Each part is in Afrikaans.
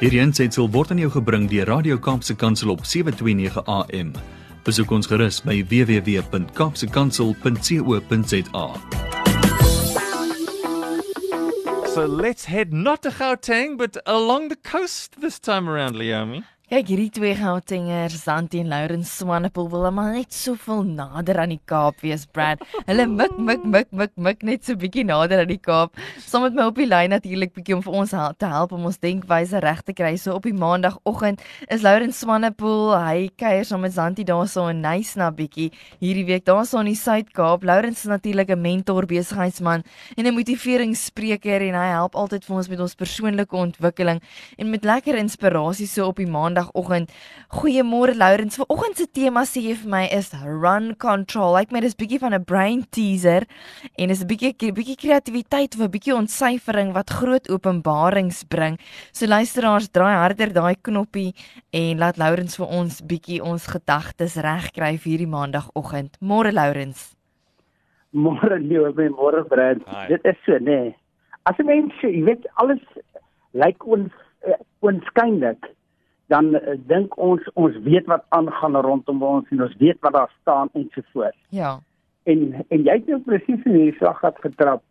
Hierdie aanseit word aan jou gebring deur Radio Kaapse Kansel op 7:29 AM. Besoek ons gerus by www.kapsekansel.co.za. So let's head not to Gauteng, but along the coast this time around, Leomi. Kyk, hierdie twee Gautengers, Zanti en Lauren Swanepoel wil maar net soveel nader aan die Kaap wees, Brad. Hulle mik mik mik mik mik net so bietjie nader aan die Kaap. Saam met my op die lyn natuurlik bietjie om vir ons hel te help om ons denkwyse reg te kry. So op die maandagooggend is Lauren Swanepoel, hy kuier saam met Zanti daarso in Nysna bietjie hierdie week daarso in die Suid-Kaap. Lauren is natuurlik 'n mentor, besigheidsman en 'n motiveringsspreker en hy help altyd vir ons met ons persoonlike ontwikkeling en met lekker inspirasie so op die maand Maandagoggend. Goeiemôre Lourens. Vanoggend se tema sê jy vir my is run control. Ek meen dis bietjie van 'n brain teaser en is 'n bietjie bietjie kreatiwiteit of 'n bietjie ontsyfering wat groot openbarings bring. So luisteraars, draai harder daai knoppie en laat Lourens vir ons bietjie ons gedagtes regkry vir hierdie Maandagoggend. Môre Lourens. Môre Leo, môre Brad. Dit is so, nê. Nee. As 'n mens, jy weet, alles lyk ons uh, onskynlik dan uh, dink ons ons weet wat aangaan rondom ons en ons weet wat daar staan en so voort. Ja. En en jy het nou presies in hierdie slag gehad getrap.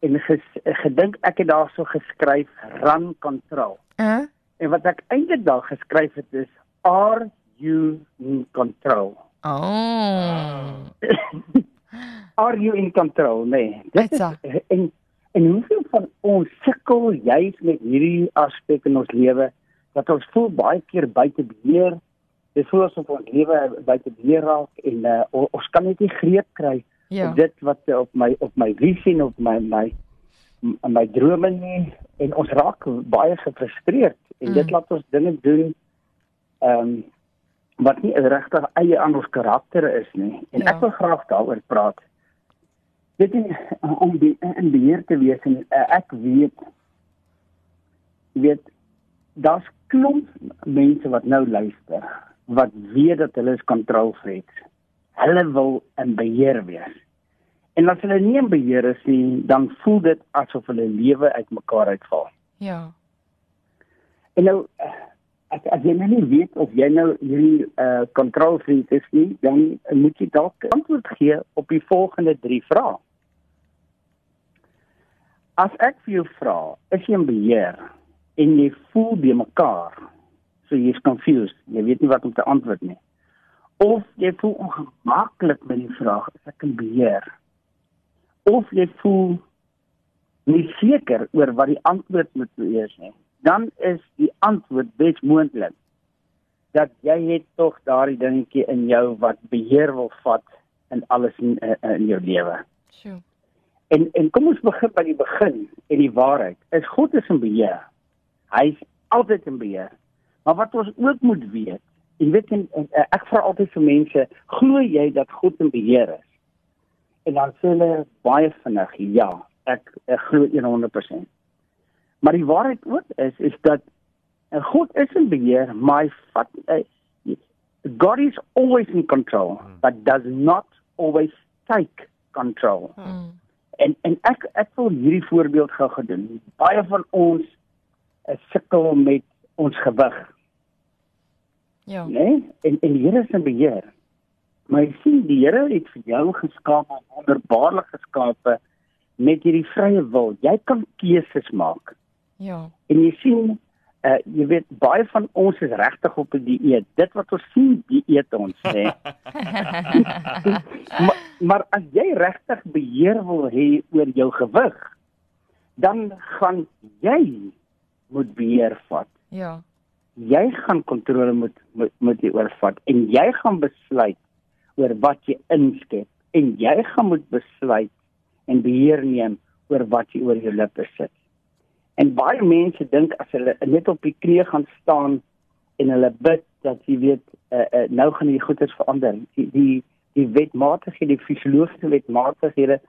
En ges, gedink ek het daarso geskryf run control. Uh? En wat ek eintlik daar geskryf het is are you in control? Oh. are you in control? Nee. Dit is en en hoeveel van ons sukkel juist met hierdie aspek in ons lewe? Dat ons voel baie keer buite beheer. Dit voel asof ons lewe buite beheer raak en uh, ons kan net nie greep kry ja. op dit wat uh, op my op my visie en op my my my drome nie en ons raak baie gefrustreerd en mm. dit laat ons dinge doen ehm um, wat nie regtig eie aan ons karakter is nie en ja. ek wil graag daaroor praat. Dit is om die in beheer te wees en uh, ek weet weet daar's klomp mense wat nou luister wat weet dat hulle is kontrolfreaks. Hulle wil in beheer wees. En as hulle nie in beheer is nie, dan voel dit asof hulle lewe uitmekaar uitval. Ja. En nou as as jy nou nie weet of jy nou hierdie uh kontrolfreak is nie, dan moet jy dalk antwoord gee op die volgende 3 vrae. As ek vir jou vra, is jy in beheer? En jy voel by mekaar. So jy's confused. Jy weet nie wat om te antwoord nie. Of jy voel ongemaklik met die vraag, is ek in beheer? Of jy voel nie seker oor wat die antwoord moet wees nie. Dan is die antwoord baie moontlik dat jy het tog daardie dingetjie in jou wat beheer wil vat in alles in in jou lewe. Sjoe. En en kom ons begin by die begin en die waarheid. Is God is in beheer. Hy's altyd in beheer. Maar wat ons ook moet weet, jy weet en, en, en ek vra altyd vir mense, glo jy dat God in beheer is? En dan sê hulle baie vinnig, ja, ek, ek glo 100%. Maar die waarheid ook is is dat en God is in beheer, maar hy vat uh, God is always in control, hmm. but does not always take control. Hmm. En en ek ek wil hierdie voorbeeld gou gedoen. Baie van ons sukkel met ons gewig. Ja. Nee, en en die Here is in beheer. Maar jy sien die Here het vir jou geskaap, wonderbaarlik geskape met hierdie vrye wil. Jy kan keuses maak. Ja. En jy sien uh jy weet baie van ons is regtig op 'n die dieet. Dit wat ons sien, die eet ons, hè. maar, maar as jy regtig beheer wil hê oor jou gewig, dan gaan jy moet beheer vat. Ja. Jy gaan kontrole moet moet moet jy oorvat en jy gaan besluit oor wat jy inskep en jy gaan moet besluit en beheer neem oor wat jy oor jou lippe sit. En baie mense dink as hulle net op die knie gaan staan en hulle bid dat jy weet uh, uh, nou gaan die goeders verander. Die die die wetmatighede, die fisiologiese wetmatighede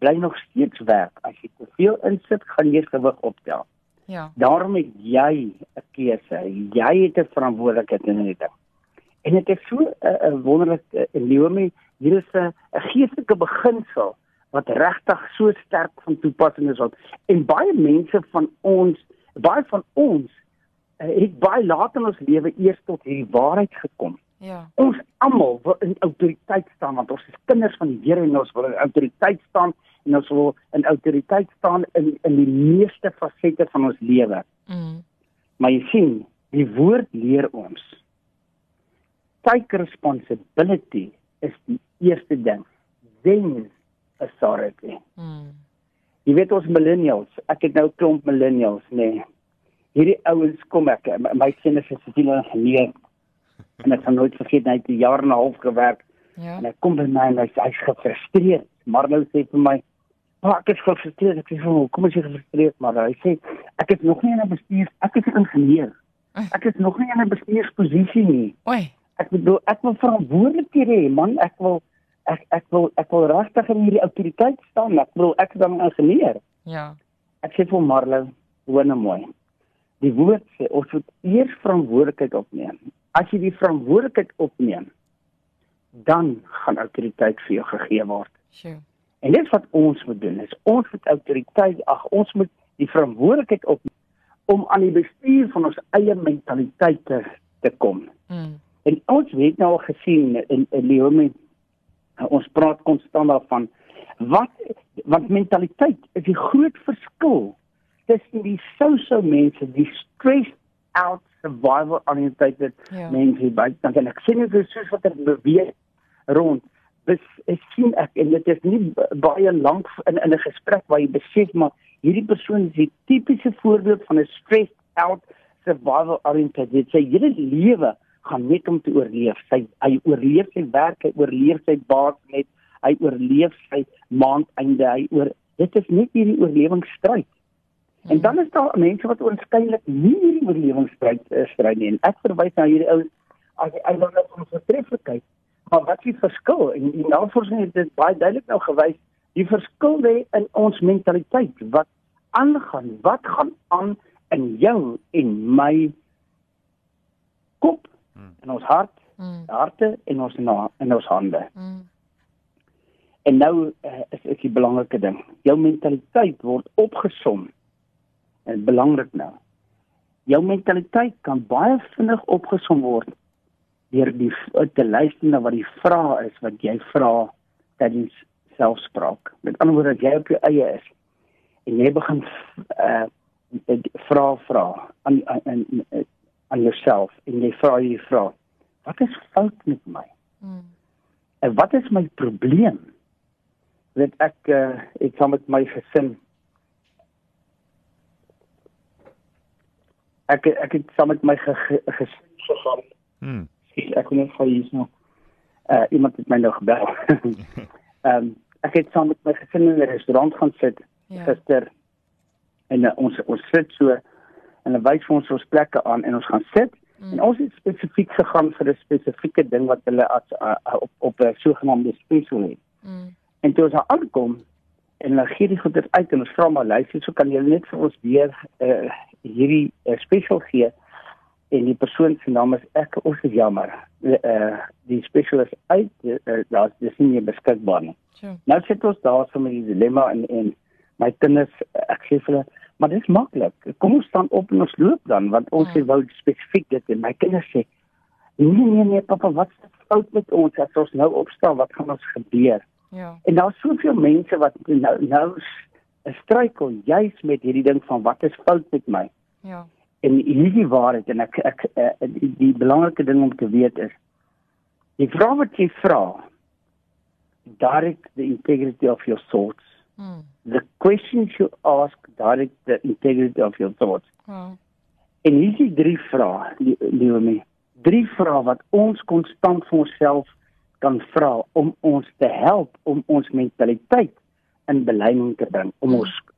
bly nog steeds werk. As jy te veel insit, gaan jy gewig optel. Ja. Daarom het jy 'n keuse. Jy het 'n verantwoordelikheid in hierdie ding. En dit is so 'n uh, uh, wonderlik uh, Leomi, hier is 'n uh, geestelike beginsel wat regtig so sterk van toepassing is op. En baie mense van ons, baie van ons uh, het baie laat in ons lewe eers tot hierdie waarheid gekom. Ja. Ons almal wil in autoriteit staan want ons is kinders van die Here en ons wil in autoriteit staan en ons wil in autoriteit staan in in die meeste fasette van ons lewe. Mm. Maar jy sien, die woord leer ons take responsibility is die eerste ding. Then authority. Mm. Jy weet ons millennials, ek het nou klomp millennials, nê. Nee. Hierdie ouens kom ek, my, seun is 'n siviele ingenieur. En ek gaan nooit vergeet hy het 'n jaar en 'n half gewerk Ja. en hy kom by my en hy sê hy's gefrustreerd. Maar nou sê vir my, "Pa, ek is gefrustreerd." Ek sê, "Hoe "Oh, kom as jy gefrustreerd?" Maar hy sê, "Ek is nog nie in 'n bestuur, ek is 'n ingenieur. Ek is nog nie in 'n bestuursposisie nie. Oei. Ek bedoel, ek wil verantwoordelikhede hê, man. Ek wil ek ek wil ek wil regtig in hierdie autoriteit staan. Ek bedoel, ek is 'n ingenieur." Ja. Ek sê vir Marlo, hoor nou mooi. Die woord sê ons moet eers verantwoordelikheid opneem. As jy die verantwoordelikheid opneem, dan gaan autoriteit vir jou gegee word. Sjoe. En dit wat ons moet doen is ons moet autoriteit, ag ons moet die verantwoordelikheid opneem om aan die bestuur van ons eie mentaliteit te, te kom. Mm. En ons het nou al gesien in in Leomi ons praat konstant daarvan wat want mentaliteit is die groot verskil tussen die sou-sou mense, die stressed out survival oriented Ja. mense by dan en ek sien dit soos wat ek beweeg rond ek sien ek en dit is nie baie lank in in 'n gesprek waar jy besef maar hierdie persoon is die tipiese voorbeeld van 'n stressed out survival oriented dit sê hele lewe gaan net om te oorleef sy hy oorleef sy werk hy oorleef sy baas net hy oorleef sy maandeinde hy oor dit is net hierdie oorlewingsstryd En dan is daar mense wat oënskynlik nie hierdie oorlewingsstryd uh, stry nie. En ek verwys na hierdie ou as die eiland op ons vertreffelikheid. Maar wat is die verskil? En die navorsing het dit baie duidelik nou gewys. Die verskil lê in ons mentaliteit. Wat aangaan? Wat gaan aan in jou en my kop en ons hart, Mm. harte en ons na in ons hande. Mm. En nou uh, is dit die belangrike ding. Jou mentaliteit word opgesom. En belangrik nou. Jou mentaliteit kan baie vinnig opgesom word deur die te luister na wat die vrae is wat jy vra tydens selfspraak. Met ander woorde, as jy op jou eie is en jy begin uh vra vra aan aan aan, aan jouself en jy vra hierdie vraag: Wat is fout met my? Mm. En wat is my probleem? Weet ek uh, ek saam met my gesin ek ek het saam met my ge, ge, gesin gegaan. Hmm. Skus, ek kon net gou hier nog uh iemand het my nou gebel. Ehm um, ek het saam met my gesin in 'n restaurant gaan sit Ja. gister en uh, ons ons sit so en hulle wys vir ons ons plekke aan en ons gaan sit Mm. en ons het spesifiek gegaan vir 'n spesifieke ding wat hulle as uh, op op 'n sogenaamde special het. Mm. En toe ons daar aankom en hulle gee die goeder uit en ons vra maar luister, so kan julle net vir ons weer uh, hierdie uh, special gee en die persoon se naam is ek ons is jammer. Uh, uh, die special is uit, uh, daar is nie meer beskikbaar nie. Sjoe. Nou sit ons daar so met die dilemma en en my kinders ek sê vir hulle maar dit is maklik. Kom ons staan op en ons loop dan want ons Ja. het wou spesifiek dit en my kinders sê nee nee nee pappa wat is fout met ons as ons nou opstaan wat gaan ons gebeur? Ja. En daar's soveel mense wat nou nou s- struikel juis met hierdie ding van wat is fout met my? Ja. En hierdie waarheid en ek ek uh, die, die belangrike ding om te weet is die vraag wat jy vra direct the integrity of your thoughts Mm. the questions you ask direct the integrity of your thoughts. Ja. En hier is die drie vrae, Leonie. Drie vrae wat ons konstant vir onsself kan vra om ons te help om ons mentaliteit in beleiding te bring, om ons kop,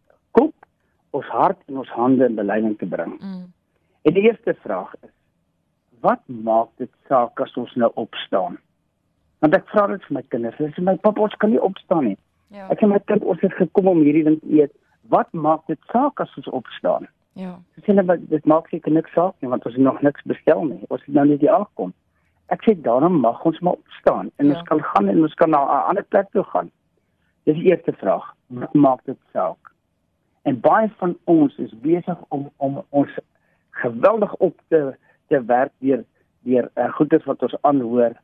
ons hart en ons hande in beleiding te bring. Mm. En die eerste vraag is: Wat maak dit saak as ons nou opstaan? Want ek vra dit vir my kinders. Hulle sê my pappa, ons kan nie opstaan nie. Ja. Ek sê my kind, ons het gekom om hierdie ding te eet. Wat maak dit saak as ons opstaan? Ja. Sê net dit maak seker niks saak nie want ons het nog niks bestel nie. Ons het nou net hier aangekom. Ek sê daarom mag ons maar opstaan en Ja. ons kan gaan en ons kan na 'n ander plek toe gaan. Dis die eerste vraag. Wat maak dit saak? En baie van ons is besig om om ons geweldig op te te werk deur deur uh, goeders wat ons aanhoor.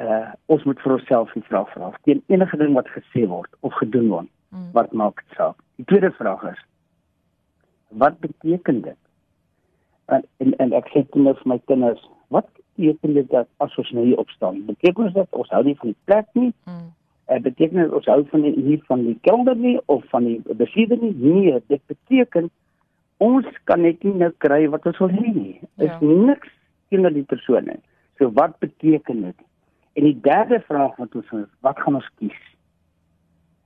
Uh ons moet vir onsself die vraag vra. Teen enige ding wat gesê word of gedoen word, Mm. wat maak dit saak? Die tweede vraag is wat beteken dit? En en, en ek sê dit nou vir my kinders, wat beteken dit dat as ons nou hier opstaan? Beteken dit dat ons hou nie van die plek nie? Mm. Uh, beteken dit ons hou van die nie van die kelder nie of van die besieder nie. Nee dit beteken ons kan net nie nou kry wat ons wil hê nie. Is Ja. niks teenoor die persoon nie. So wat beteken dit? En die derde vraag wat ons is wat gaan ons kies?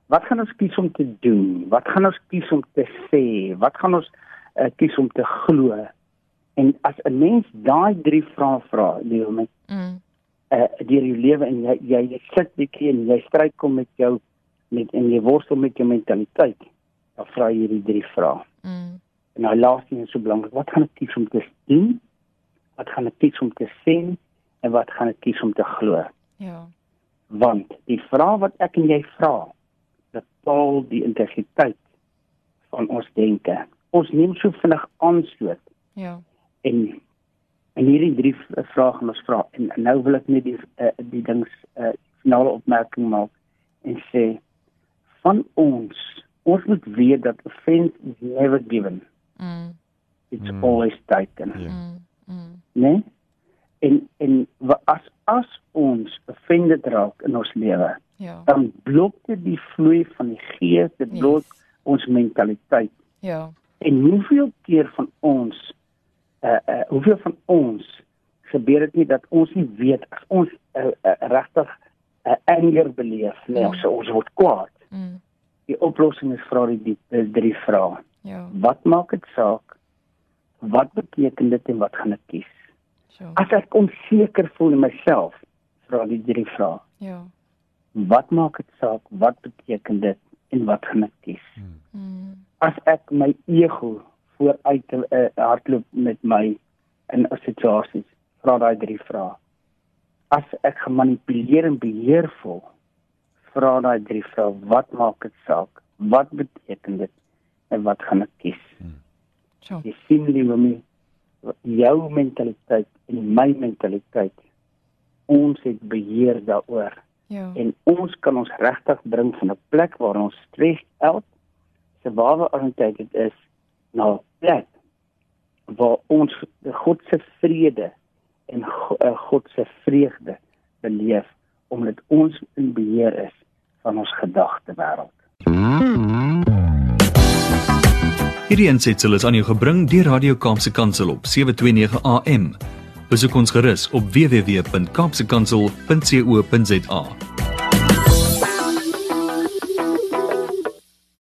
Wat gaan ons kies om te doen? Wat gaan ons kies om te sê? Wat gaan ons uh, kies om te glo? En as 'n mens daai drie vrae vra my Mm. Uh deur jou lewe en jy jy sit bietjie en jy struikel met jou met en jy worstel met jou mentaliteit. Dan vra jy hierdie drie vrae. Mm. En nou laaste is so belangrik. Wat gaan ek kies om te doen? Wat gaan ek kies om te sê? En wat gaan ek kies om te glo? Ja. Want die vraag wat ek en jy vra, bepaal die integriteit van ons denke. Ons neem so vinnig aanstoot Ja. en en hierdie drie v- vrae gaan ons vra en nou wil ek net die uh, die dings uh, finale opmerking maak en sê van ons ons moet weet dat offense is never given Mm. it's Mm. always taken Ja. Mm. Mm. né en en as as ons offended raak in ons lewe Ja. dan blok dit die vloei van die gees dit Yes. blok ons mentaliteit Ja. En hoeveel keer van ons uh uh hoeveel van ons gebeur dit nie dat ons nie weet as ons uh, uh, regtig 'n uh, anger beleef nie, Mm. ons ons word kwaad. Mm. Die oplossing is vra die, die, die drie vrae. Ja. Wat maak dit saak? Wat beteken dit en wat gaan ek kies? So. As ek onseker voel in myself, vra die drie vrae. Ja. Wat maak dit saak? Wat beteken dit en wat gaan ek kies? Mm. as ek my ego vooruit uh, hardloop met my in 'n situasie vra daai drie vrae. As ek gemanipuleer en beheer voel vra daai drie vrae wat maak dit saak? Wat beteken dit? En wat gaan ek kies? So. jy sien liewe my jou mentaliteit en my mentaliteit ons het beheer daaroor. Ja. en ons kan ons regtig bring van 'n plek waar ons stres out se ware oriëntasie is na 'n plek waar ons God se vrede en eh, God se vreugde beleef omdat ons in beheer is van ons gedagte wêreld. Hierdie aansetsel is aan jou gebring deur Radio Kaapse Kansel op 729 AM. Besoek ons gerus op www.kaapsekansel.co.za.